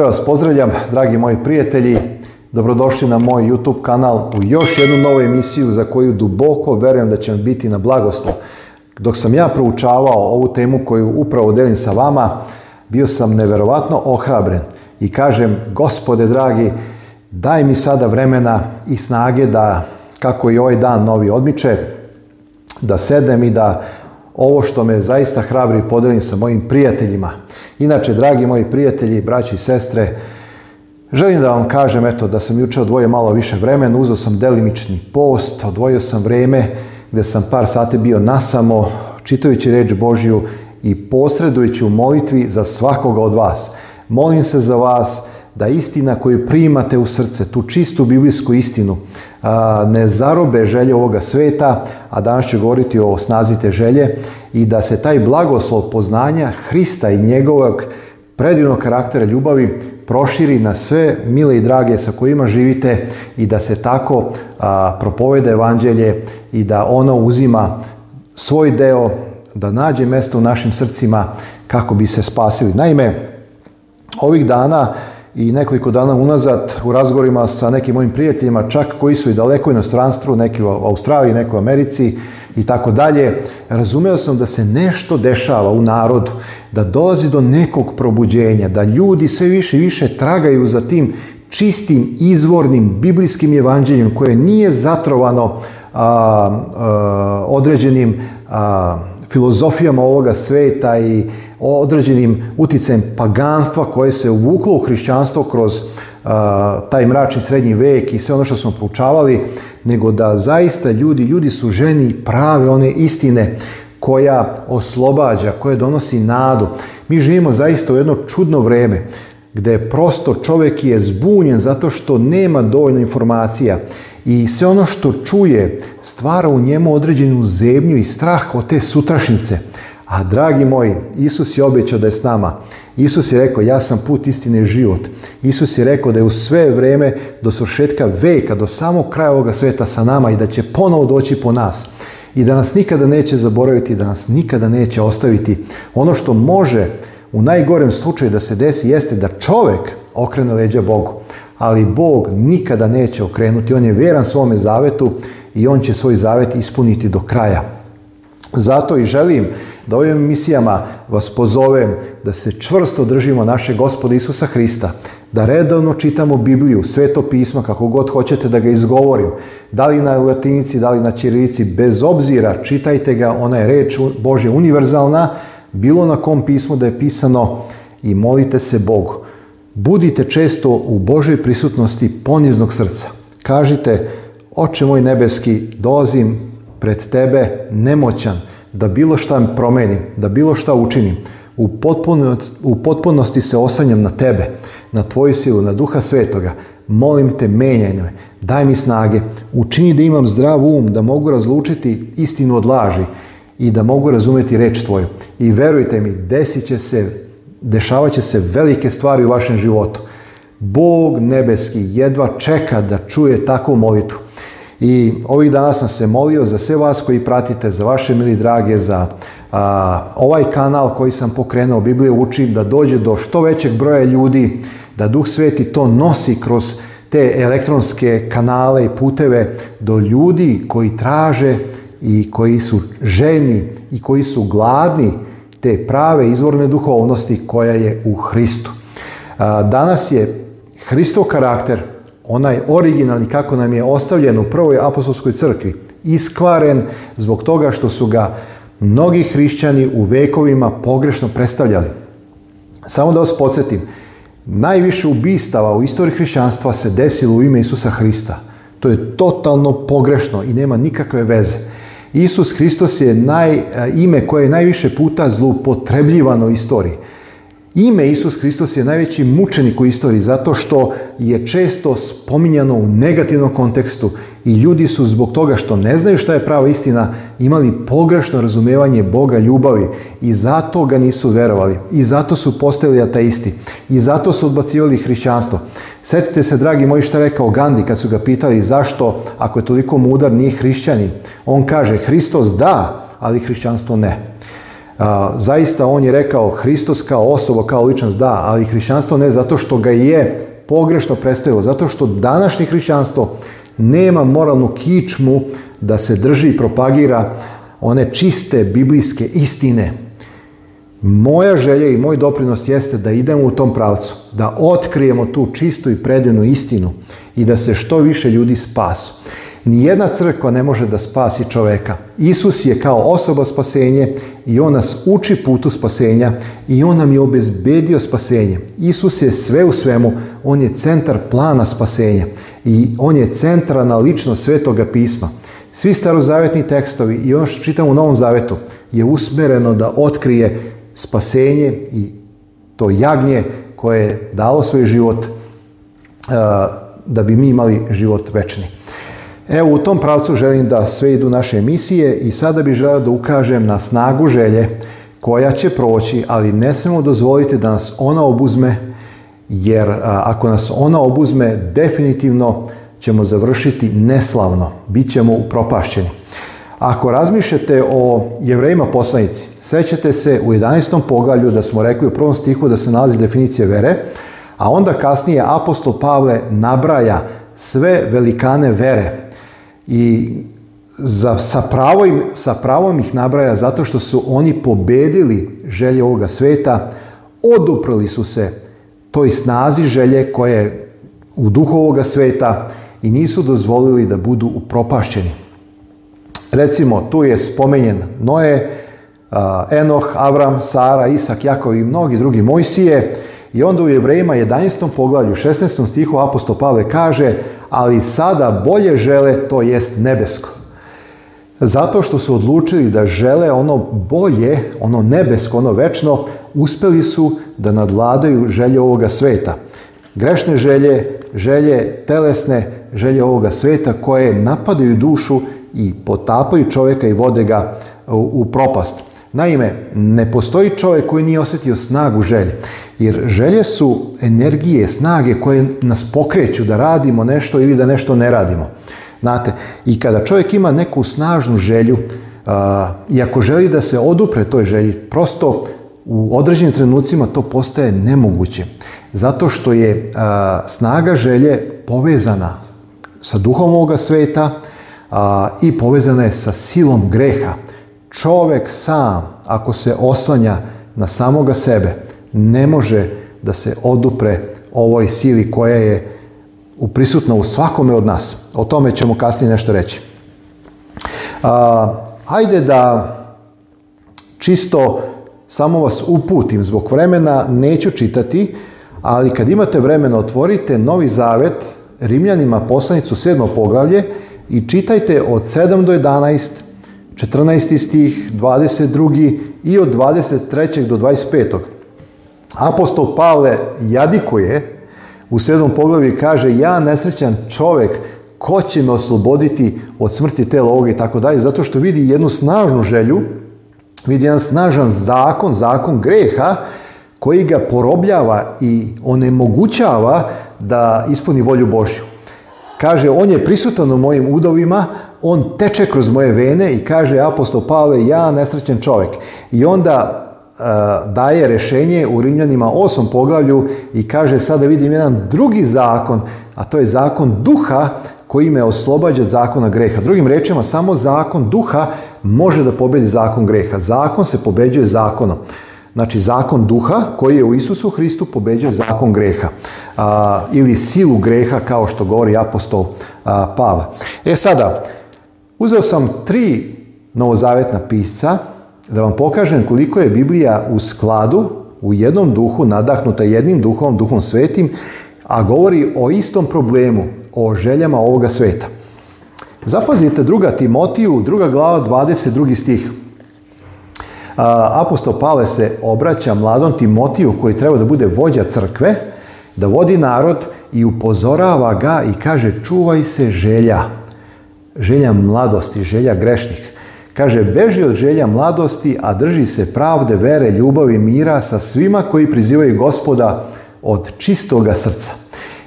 Sve vas pozdravljam, dragi moji prijatelji. Dobrodošli na moj YouTube kanal u još jednu novu emisiju za koju duboko verujem da će vam biti na blagoslov. Dok sam ja proučavao ovu temu koju upravo delim sa vama, bio sam neverovatno ohrabren i kažem, gospode dragi, daj mi sada vremena i snage da, kako i ovaj dan novi odmiče, da sedem i da ovo što me zaista hrabri podelim sa mojim prijateljima Inače, dragi moji prijatelji, braći i sestre, želim da vam kažem eto, da sam jučer odvojio malo više vremena, uzeo sam delimični post, odvojio sam vreme gdje sam par sati bio nasamo, čitajući reč Božju i posredujući u molitvi za svakoga od vas. Molim se za vas, da istina koju primate u srce, tu čistu biblijsku istinu, ne zarobe želje ovoga sveta, a danas ću govoriti o osnazite želje, i da se taj blagoslov poznanja Hrista i njegovog predivnog karaktera ljubavi proširi na sve mile i drage sa kojima živite i da se tako propovede evanđelje i da ono uzima svoj deo, da nađe mjesto u našim srcima kako bi se spasili. Naime, ovih dana i nekoliko dana unazad u razgovorima sa nekim mojim prijateljima, čak koji su i daleko u inostranstvu, neki u Australiji, neki u Americi i tako dalje, razumeo sam da se nešto dešava u narodu, da dolazi do nekog probuđenja, da ljudi sve više i više tragaju za tim čistim, izvornim, biblijskim evanđeljem koje nije zatrovano određenim filozofijama ovoga sveta i određenim uticajem paganstva koje se uvuklo u hrišćanstvo kroz taj mračni srednji vek i sve ono što smo poučavali, nego da zaista ljudi, ljudi su ženi prave one istine koja oslobađa, koja donosi nadu. Mi živimo zaista u jedno čudno vrijeme gdje prosto čovjek je zbunjen zato što nema dovoljno informacija i sve ono što čuje stvara u njemu određenu zemlju i strah od te sutrašnjice. A dragi moji, Isus je obećao da je s nama. Isus je rekao, ja sam put istine i život. Isus je rekao da je u sve vrijeme do svršetka veka, do samog kraja ovoga sveta sa nama i da će ponovo doći po nas. I da nas nikada neće zaboraviti, da nas nikada neće ostaviti. Ono što može u najgorem slučaju da se desi jeste da čovek okrene leđa Bogu. Ali Bog nikada neće okrenuti. On je vjeran svome zavetu i on će svoj zavet ispuniti do kraja. Zato i želim da ovim emisijama vas pozovem da se čvrsto držimo naše gospoda Isusa Hrista, da redovno čitamo Bibliju, sveto pismo, kako god hoćete da ga izgovorim, da li na latinici, da li na ćirilici, bez obzira čitajte ga, ona je reč Božja univerzalna, bilo na kom pismu da je pisano i molite se Bogu. Budite često u Božoj prisutnosti poniznog srca. Kažite, oče moj nebeski, dozim pred tebe nemoćan, da bilo šta promenim, da bilo šta učinim, u potpunosti, u potpunosti se osanjam na tebe, na tvoju silu, na duha svetoga, molim te, menjaj me, daj mi snage, učini da imam zdrav um, da mogu razlučiti istinu od laži i da mogu razumjeti reč tvoju. I verujte mi, desit će se, dešavat će se velike stvari u vašem životu. Bog nebeski jedva čeka da čuje takvu molitu. I ovih dana sam se molio za sve vas koji pratite, za vaše mili drage, za ovaj kanal koji sam pokrenuo, Bibliju učim, da dođe do što većeg broja ljudi, da Duh Sveti to nosi kroz te elektronske kanale i puteve do ljudi koji traže i koji su željni i koji su gladni te prave izvorne duhovnosti koja je u Hristu. Danas je Hristov karakter onaj originalni kako nam je ostavljen u prvoj apostolskoj crkvi iskvaren zbog toga što su ga mnogi hrišćani u vekovima pogrešno predstavljali. Samo da vas podsjetim, najviše ubistava u istoriji hrišćanstva se desilo u ime Isusa Hrista. To je totalno pogrešno i nema nikakve veze. Isus Hristos je naj, e, ime koje je najviše puta zloupotrebljivano u istoriji. Ime Isus Hristos je najveći mučenik u istoriji zato što je često spominjano u negativnom kontekstu i ljudi su zbog toga što ne znaju šta je prava istina imali pogrešno razumevanje Boga ljubavi i zato ga nisu verovali i zato su postali ateisti i zato su odbacivali hrišćanstvo. Sjetite se, dragi moji, šta rekao Gandhi kad su ga pitali zašto, ako je toliko mudar, nije hrišćanin. On kaže, Hristos da, ali hrišćanstvo ne. A, zaista on je rekao Hristos kao osoba, kao ličnost, da, ali hrišćanstvo ne zato što ga je pogrešno predstavilo, zato što današnje hrišćanstvo nema moralnu kičmu da se drži i propagira one čiste biblijske istine. Moja želja i moj doprinos jeste da idemo u tom pravcu, da otkrijemo tu čistu i predenu istinu i da se što više ljudi spasu. Nijedna crkva ne može da spasi čoveka. Isus je kao osoba spasenje i on nas uči putu spasenja i on nam je obezbedio spasenje. Isus je sve u svemu, on je centar plana spasenja i on je na lično Svetoga pisma. Svi starozavetni tekstovi i ono što čitamo u Novom Zavetu je usmereno da otkrije spasenje i to jagnje koje je dalo svoj život da bi mi imali život večni. Evo, u tom pravcu želim da sve idu naše emisije i sada bih želio da ukažem na snagu želje koja će proći, ali ne smemo dozvoliti da nas ona obuzme, jer ako nas ona obuzme, definitivno ćemo završiti neslavno, bit ćemo upropašćeni. Ako razmišljate o jevrejima poslanici, sećate se u 11. poglavlju da smo rekli u prvom stihu da se nalazi definicija vere, a onda kasnije apostol Pavle nabraja sve velikane vere, i za, sa, pravom, sa pravom ih nabraja zato što su oni pobedili želje ovoga sveta, oduprli su se toj snazi želje koje je u duhu ovoga sveta i nisu dozvolili da budu upropašćeni. Recimo, tu je spomenjen Noe, Enoh, Avram, Sara, Isak, Jakov i mnogi drugi Mojsije. I onda u Jevrejima 11. poglavlju 16. stihu apostol Pavle kaže ali sada bolje žele, to jest nebesko. Zato što su odlučili da žele ono bolje, ono nebesko, ono večno, uspeli su da nadladaju želje ovoga sveta. Grešne želje, želje telesne, želje ovoga sveta koje napadaju dušu i potapaju čovjeka i vode ga u propast. Naime, ne postoji čovjek koji nije osjetio snagu želje. Jer želje su energije, snage koje nas pokreću da radimo nešto ili da nešto ne radimo. Znate, i kada čovjek ima neku snažnu želju i ako želi da se odupre toj želji, prosto u određenim trenucima to postaje nemoguće. Zato što je snaga želje povezana sa duhom ovoga sveta i povezana je sa silom greha. Čovjek sam, ako se oslanja na samoga sebe, ne može da se odupre ovoj sili koja je prisutna u svakome od nas. O tome ćemo kasnije nešto reći. ajde da čisto samo vas uputim zbog vremena, neću čitati, ali kad imate vremena otvorite Novi Zavet Rimljanima poslanicu 7. poglavlje i čitajte od 7 do 11, 14. stih, 22. i od 23. do 25. Apostol Pavle jadikuje u sedmom poglavlju i kaže ja nesrećan čovjek ko će me osloboditi od smrti te ovoga i tako dalje, zato što vidi jednu snažnu želju, vidi jedan snažan zakon, zakon greha, koji ga porobljava i onemogućava da ispuni volju Božju. Kaže, on je prisutan u mojim udovima, on teče kroz moje vene i kaže apostol Pavle, ja nesrećen čovjek. I onda E, daje rješenje u Rimljanima 8 poglavlju i kaže sada vidim jedan drugi zakon, a to je zakon duha koji me oslobađa od zakona greha. Drugim rečima, samo zakon duha može da pobedi zakon greha. Zakon se pobeđuje zakonom. Znači, zakon duha koji je u Isusu Hristu pobeđuje zakon greha. ili silu greha, kao što govori apostol a, Pava. E sada, uzeo sam tri novozavetna pisca da vam pokažem koliko je Biblija u skladu, u jednom duhu, nadahnuta jednim duhom, duhom svetim, a govori o istom problemu, o željama ovoga sveta. Zapazite druga Timotiju, druga glava, 22. stih. Apostol Pavle se obraća mladom Timotiju koji treba da bude vođa crkve, da vodi narod i upozorava ga i kaže čuvaj se želja. Želja mladosti, želja grešnih. Kaže, beži od želja mladosti, a drži se pravde, vere, ljubavi, mira sa svima koji prizivaju gospoda od čistoga srca.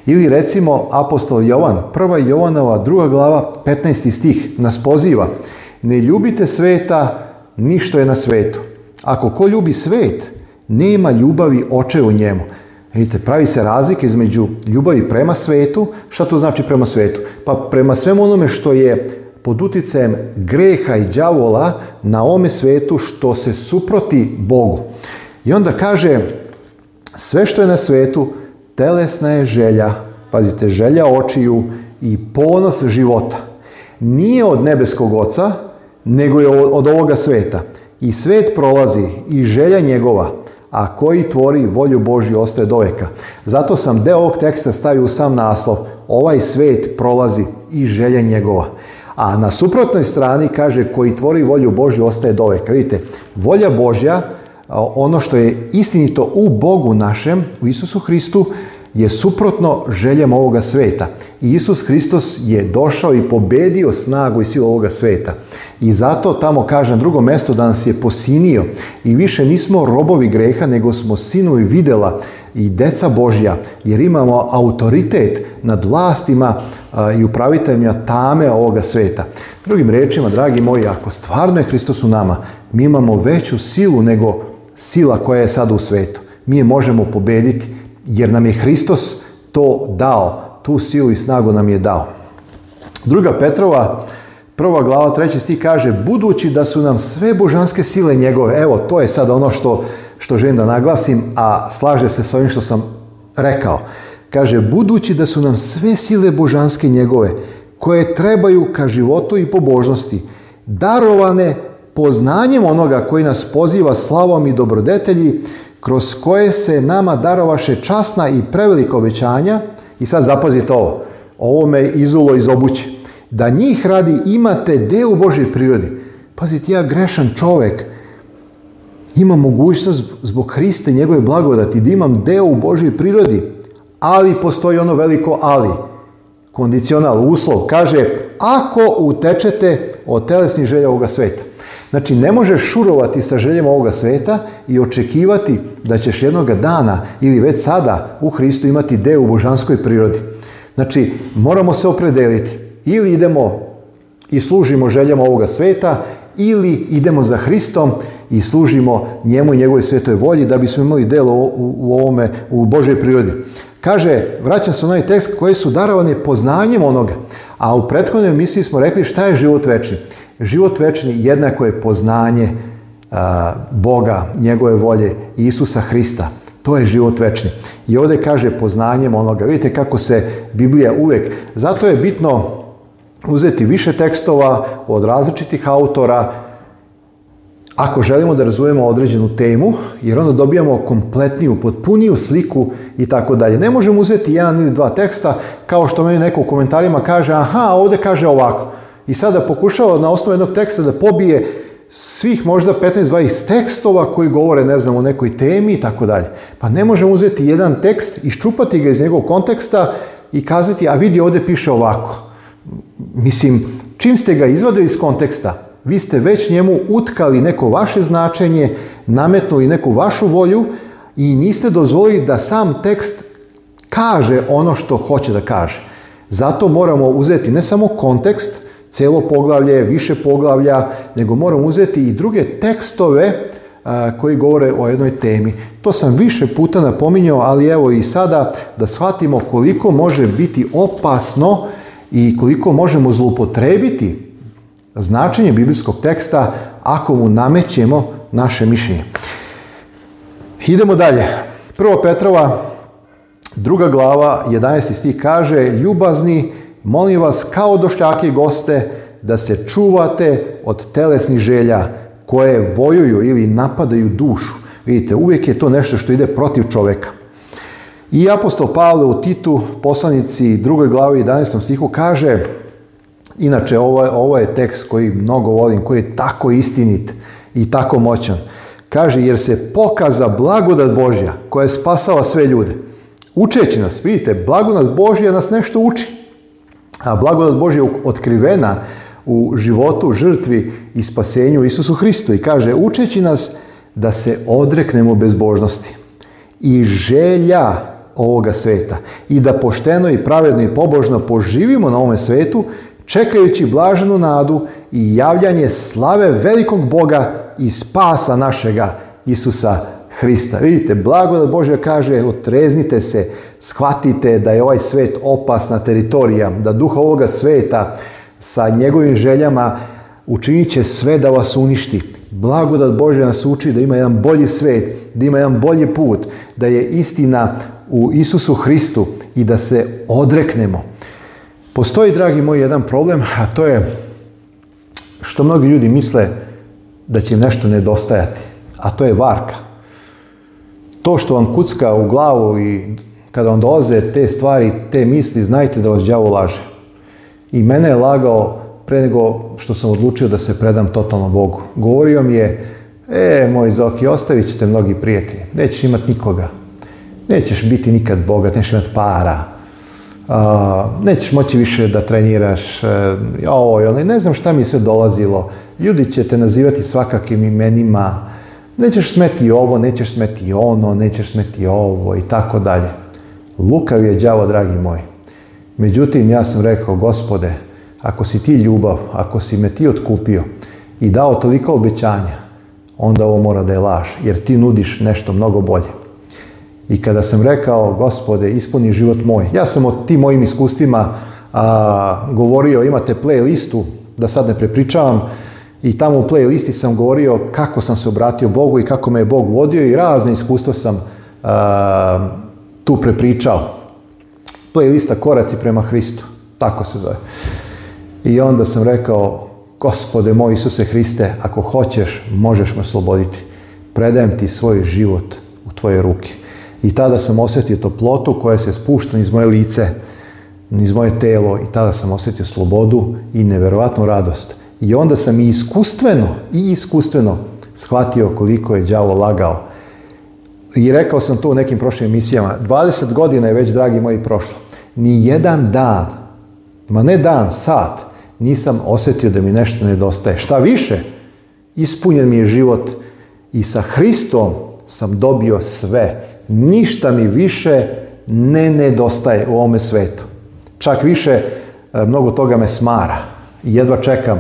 Ili recimo apostol Jovan, prva Jovanova, druga glava, 15. stih, nas poziva. Ne ljubite sveta, ništo je na svetu. Ako ko ljubi svet, nema ljubavi oče u njemu. Vidite, pravi se razlika između ljubavi prema svetu, šta to znači prema svetu? Pa prema svemu onome što je pod utjecajem greha i đavola na ome svetu što se suproti Bogu. I onda kaže, sve što je na svetu, telesna je želja, pazite, želja očiju i ponos života. Nije od nebeskog oca, nego je od ovoga sveta. I svet prolazi i želja njegova, a koji tvori volju Božju ostaje do veka. Zato sam deo ovog teksta stavio u sam naslov. Ovaj svet prolazi i želja njegova. A na suprotnoj strani kaže koji tvori volju Božju ostaje doveka. Vidite, volja Božja, ono što je istinito u Bogu našem, u Isusu Hristu, je suprotno željama ovoga sveta. I Isus Hristos je došao i pobedio snagu i silu ovoga sveta. I zato tamo kaže na drugom mjestu da nas je posinio i više nismo robovi greha, nego smo sinovi videla i deca Božja, jer imamo autoritet nad vlastima i upravitelja tame ovoga sveta. Drugim riječima, dragi moji, ako stvarno je Hristos u nama, mi imamo veću silu nego sila koja je sad u svetu. Mi je možemo pobediti jer nam je Hristos to dao. Tu silu i snagu nam je dao. Druga Petrova, prva glava, treći stih kaže Budući da su nam sve božanske sile njegove, evo to je sad ono što, što želim da naglasim, a slaže se s ovim što sam rekao. Kaže, budući da su nam sve sile božanske njegove, koje trebaju ka životu i pobožnosti, darovane poznanjem onoga koji nas poziva slavom i dobrodetelji, kroz koje se nama darovaše časna i prevelika obećanja, i sad zapazite ovo, ovo me izulo iz obuće, da njih radi imate deo u Božoj prirodi. Pazite, ja grešan čovek, ima mogućnost zbog Kriste i njegove blagodati da imam deo u Božoj prirodi ali postoji ono veliko ali. Kondicional, uslov, kaže ako utečete od telesnih želja ovoga sveta. Znači, ne možeš šurovati sa željama ovoga sveta i očekivati da ćeš jednoga dana ili već sada u Hristu imati deo u božanskoj prirodi. Znači, moramo se opredeliti. Ili idemo i služimo željama ovoga sveta, ili idemo za Hristom i služimo njemu i njegovoj svetoj volji da bismo imali delo u, ovome, u Božoj prirodi. Kaže, vraćam se na onaj tekst koji su darovani poznanjem onoga. A u prethodnoj emisiji smo rekli šta je život večni. Život večni jednako je poznanje Boga, njegove volje, Isusa Hrista. To je život večni. I ovdje kaže poznanjem onoga. Vidite kako se Biblija uvijek... Zato je bitno uzeti više tekstova od različitih autora, ako želimo da razumemo određenu temu, jer onda dobijamo kompletniju, potpuniju sliku i tako dalje. Ne možemo uzeti jedan ili dva teksta, kao što meni neko u komentarima kaže, aha, ovdje kaže ovako. I sada pokušava na osnovu jednog teksta da pobije svih možda 15-20 tekstova koji govore, ne znam, o nekoj temi i tako dalje. Pa ne možemo uzeti jedan tekst, iščupati ga iz njegovog konteksta i kazati, a vidi, ovdje piše ovako. Mislim, čim ste ga izvadili iz konteksta, vi ste već njemu utkali neko vaše značenje, nametnuli neku vašu volju i niste dozvolili da sam tekst kaže ono što hoće da kaže. Zato moramo uzeti ne samo kontekst, cijelo poglavlje, više poglavlja, nego moramo uzeti i druge tekstove koji govore o jednoj temi. To sam više puta napominjao, ali evo i sada da shvatimo koliko može biti opasno i koliko možemo zloupotrebiti značenje biblijskog teksta ako mu namećemo naše mišljenje. Idemo dalje. Prvo Petrova, druga glava, 11. stih kaže Ljubazni, molim vas kao došljake goste da se čuvate od telesnih želja koje vojuju ili napadaju dušu. Vidite, uvijek je to nešto što ide protiv čoveka. I apostol Pavle u Titu, poslanici drugoj glavi 11. stihu kaže Inače, ovo je, ovo je tekst koji mnogo volim, koji je tako istinit i tako moćan. Kaže, jer se pokaza blagodat Božja koja je spasala sve ljude. Učeći nas, vidite, blagodat Božja nas nešto uči. A blagodat Božja je otkrivena u životu, žrtvi i spasenju Isusu Hristu. I kaže, učeći nas da se odreknemo bezbožnosti i želja ovoga sveta i da pošteno i pravedno i pobožno poživimo na ovome svetu čekajući blaženu nadu i javljanje slave velikog Boga i spasa našega Isusa Hrista. Vidite, da Bože kaže, otreznite se, shvatite da je ovaj svet opasna teritorija, da duh ovoga sveta sa njegovim željama učinit će sve da vas uništi. Blagodat Bože nas uči da ima jedan bolji svet, da ima jedan bolji put, da je istina u Isusu Hristu i da se odreknemo. Postoji, dragi moji, jedan problem, a to je što mnogi ljudi misle da će im nešto nedostajati, a to je varka. To što vam kucka u glavu i kada vam dolaze te stvari, te misli, znajte da vas đavo laže. I mene je lagao pre nego što sam odlučio da se predam totalno Bogu. Govorio mi je, e, moj Zoki, ostavit ćete mnogi prijatelji, nećeš imat nikoga, nećeš biti nikad bogat, nećeš imat para, nećeš moći više da treniraš, e, ovo i ono, ne znam šta mi je sve dolazilo. Ljudi će te nazivati svakakim imenima, nećeš smeti ovo, nećeš smeti ono, nećeš smeti ovo i tako dalje. Lukav je đavo, dragi moj. Međutim, ja sam rekao, gospode, ako si ti ljubav, ako si me ti otkupio i dao toliko obećanja, onda ovo mora da je laž, jer ti nudiš nešto mnogo bolje. I kada sam rekao, gospode, ispuni život moj. Ja sam o tim mojim iskustvima a, govorio, imate playlistu, da sad ne prepričavam, i tamo u playlisti sam govorio kako sam se obratio Bogu i kako me je Bog vodio i razne iskustva sam tu prepričao. Playlista Koraci prema Hristu, tako se zove. I onda sam rekao, gospode moj Isuse Hriste, ako hoćeš, možeš me osloboditi. Predajem ti svoj život u tvoje ruke. I tada sam osjetio toplotu koja se spušta iz moje lice, iz moje telo i tada sam osjetio slobodu i nevjerojatnu radost. I onda sam i iskustveno, i iskustveno shvatio koliko je đavo lagao. I rekao sam to u nekim prošlim emisijama. 20 godina je već, dragi moji, prošlo. Ni jedan dan, ma ne dan, sat, nisam osjetio da mi nešto nedostaje. Šta više, ispunjen mi je život i sa Hristom sam dobio sve ništa mi više ne nedostaje u ovome svetu. Čak više, e, mnogo toga me smara. jedva čekam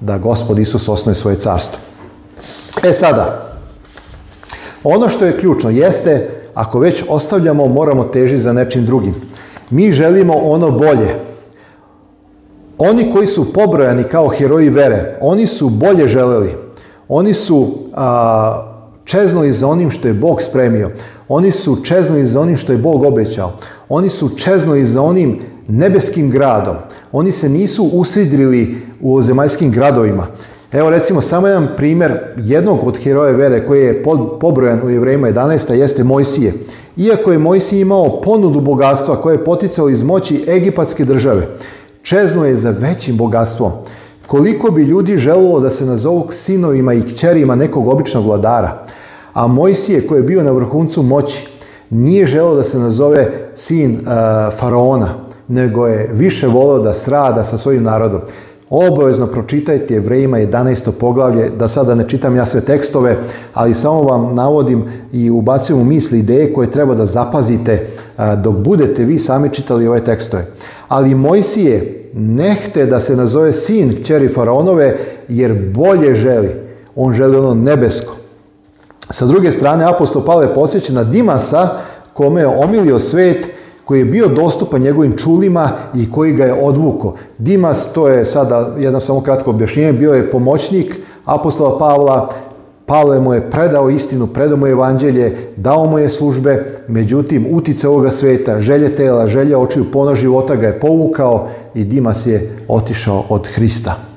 da gospod Isus osnoje svoje carstvo. E sada, ono što je ključno jeste, ako već ostavljamo, moramo težiti za nečim drugim. Mi želimo ono bolje. Oni koji su pobrojani kao heroji vere, oni su bolje želeli. Oni su a, čeznuli za onim što je Bog spremio. Oni su čeznuli za onim što je Bog obećao. Oni su čeznuli za onim nebeskim gradom. Oni se nisu usidrili u zemaljskim gradovima. Evo recimo samo jedan primjer jednog od heroja vere koji je pobrojan u Jevrejima 11. jeste Mojsije. Iako je Mojsije imao ponudu bogatstva koje je poticao iz moći egipatske države, čezno je za većim bogatstvom. Koliko bi ljudi želilo da se nazovu sinovima i kćerima nekog običnog vladara? a Mojsije koji je bio na vrhuncu moći nije želio da se nazove sin e, faraona, nego je više volio da srada sa svojim narodom. Obavezno pročitajte Evrejima 11. poglavlje, da sada ne čitam ja sve tekstove, ali samo vam navodim i ubacujem u misli ideje koje treba da zapazite e, dok budete vi sami čitali ove tekstove. Ali Mojsije ne hte da se nazove sin kćeri faraonove jer bolje želi. On želi ono nebesko. Sa druge strane, apostol Pavle podsjeća na Dimasa, kome je omilio svet, koji je bio dostupan njegovim čulima i koji ga je odvuko. Dimas, to je sada jedno samo kratko objašnjenje, bio je pomoćnik apostola Pavla, Pavle mu je predao istinu, predao mu je evanđelje, dao mu je službe, međutim, utice ovoga sveta, želje tela, želje očiju, pona života ga je povukao i Dimas je otišao od Hrista.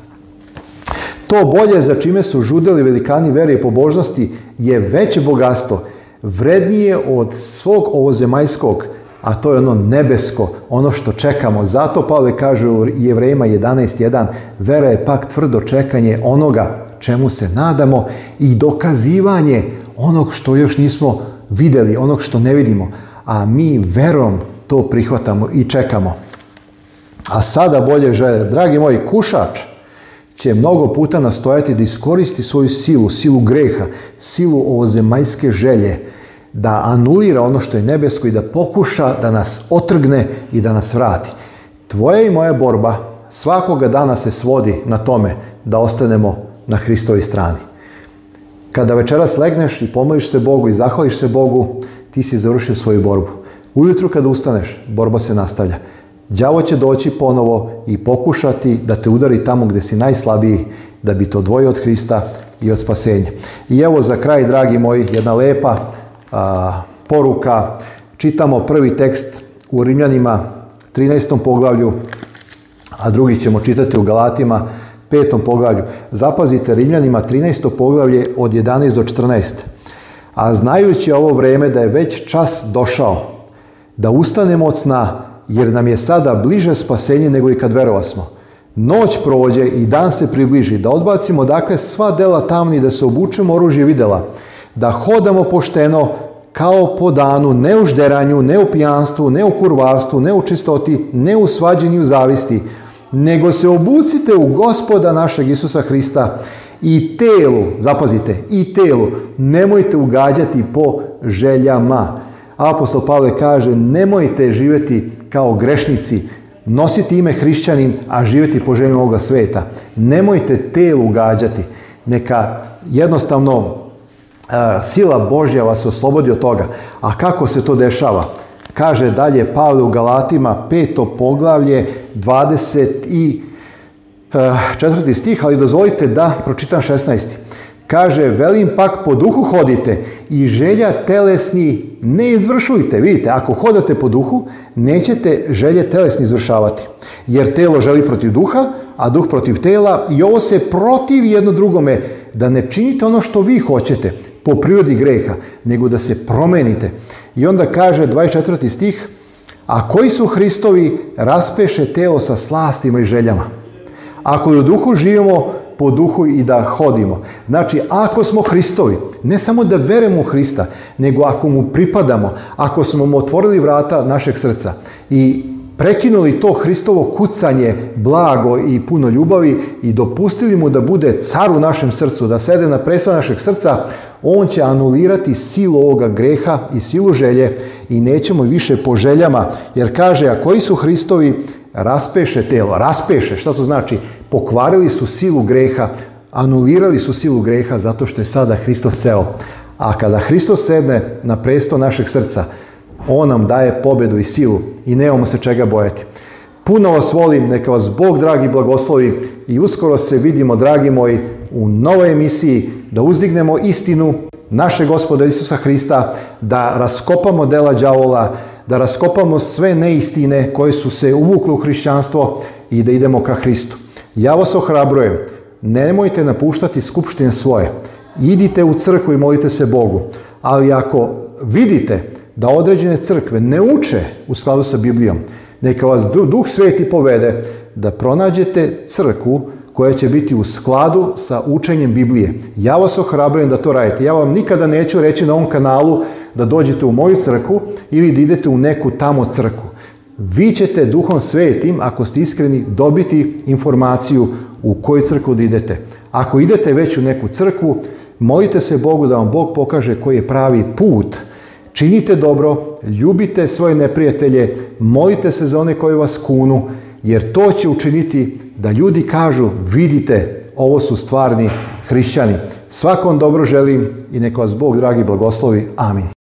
To bolje za čime su žudeli velikani vere i pobožnosti je veće bogatstvo, vrednije od svog ovozemajskog, a to je ono nebesko, ono što čekamo. Zato Pavle kaže u Jevrejima 11.1, vera je pak tvrdo čekanje onoga čemu se nadamo i dokazivanje onog što još nismo vidjeli, onog što ne vidimo. A mi verom to prihvatamo i čekamo. A sada bolje žele, dragi moji, kušač, će mnogo puta nastojati da iskoristi svoju silu, silu greha, silu ovozemajske želje, da anulira ono što je nebesko i da pokuša da nas otrgne i da nas vrati. Tvoja i moja borba svakoga dana se svodi na tome da ostanemo na Hristovi strani. Kada večeras legneš i pomoliš se Bogu i zahvališ se Bogu, ti si završio svoju borbu. Ujutru kada ustaneš, borba se nastavlja. Đavo će doći ponovo i pokušati da te udari tamo gdje si najslabiji, da bi te odvojio od Hrista i od spasenja. I evo za kraj, dragi moji, jedna lepa poruka. Čitamo prvi tekst u Rimljanima 13. poglavlju, a drugi ćemo čitati u Galatima 5. poglavlju. Zapazite, Rimljanima 13. poglavlje od 11 do 14. A znajući ovo vrijeme da je već čas došao, da ustanemo od sna, jer nam je sada bliže spasenje nego i kad verovasmo. smo. Noć prođe i dan se približi, da odbacimo dakle sva dela tamni, da se obučemo oružje videla, da hodamo pošteno kao po danu, ne u žderanju, ne u pijanstvu, ne u kurvarstvu, ne u čistoti, ne u svađenju zavisti, nego se obucite u gospoda našeg Isusa Hrista i telu, zapazite, i telu, nemojte ugađati po željama. Apostol Pavle kaže, nemojte živjeti kao grešnici, nositi ime hrišćanin, a živjeti po želju ovoga sveta. Nemojte telu gađati, Neka jednostavno e, sila Božja vas oslobodi od toga. A kako se to dešava? Kaže dalje Pavle u Galatima, peto poglavlje, 20 i e, stih, ali dozvolite da pročitam 16. Kaže, velim pak po duhu hodite i želja telesni ne izvršujte. Vidite, ako hodate po duhu, nećete želje telesni izvršavati. Jer telo želi protiv duha, a duh protiv tela i ovo se protivi jedno drugome da ne činite ono što vi hoćete po prirodi greha, nego da se promenite. I onda kaže 24. stih, a koji su Hristovi raspeše telo sa slastima i željama. Ako u duhu živimo, po duhu i da hodimo. Znači, ako smo Hristovi, ne samo da veremo u Hrista, nego ako mu pripadamo, ako smo mu otvorili vrata našeg srca i prekinuli to Hristovo kucanje blago i puno ljubavi i dopustili mu da bude car u našem srcu, da sede na preso našeg srca, on će anulirati silu ovoga greha i silu želje i nećemo više po željama, jer kaže, a koji su Hristovi, raspeše telo, raspeše, Što to znači? Pokvarili su silu greha, anulirali su silu greha zato što je sada Hristos seo. A kada Hristos sedne na presto našeg srca, on nam daje pobedu i silu i nemamo se čega bojati. Puno vas volim, neka vas Bog dragi blagoslovi i uskoro se vidimo, dragi moji, u novoj emisiji da uzdignemo istinu naše gospode Isusa Hrista, da raskopamo dela đavola, da raskopamo sve neistine koje su se uvukle u hrišćanstvo i da idemo ka Hristu. Ja vas ohrabrujem, nemojte napuštati skupštine svoje. Idite u crkvu i molite se Bogu. Ali ako vidite da određene crkve ne uče u skladu sa Biblijom, neka vas Duh Sveti povede da pronađete crkvu koja će biti u skladu sa učenjem Biblije. Ja vas ohrabrujem da to radite. Ja vam nikada neću reći na ovom kanalu da dođete u moju crkvu ili da idete u neku tamo crkvu. Vi ćete duhom svetim, ako ste iskreni, dobiti informaciju u koju crku da idete. Ako idete već u neku crkvu, molite se Bogu da vam Bog pokaže koji je pravi put. Činite dobro, ljubite svoje neprijatelje, molite se za one koji vas kunu, jer to će učiniti da ljudi kažu, vidite, ovo su stvarni hrišćani. Svakom dobro želim i neka vas Bog, dragi, blagoslovi. Amin.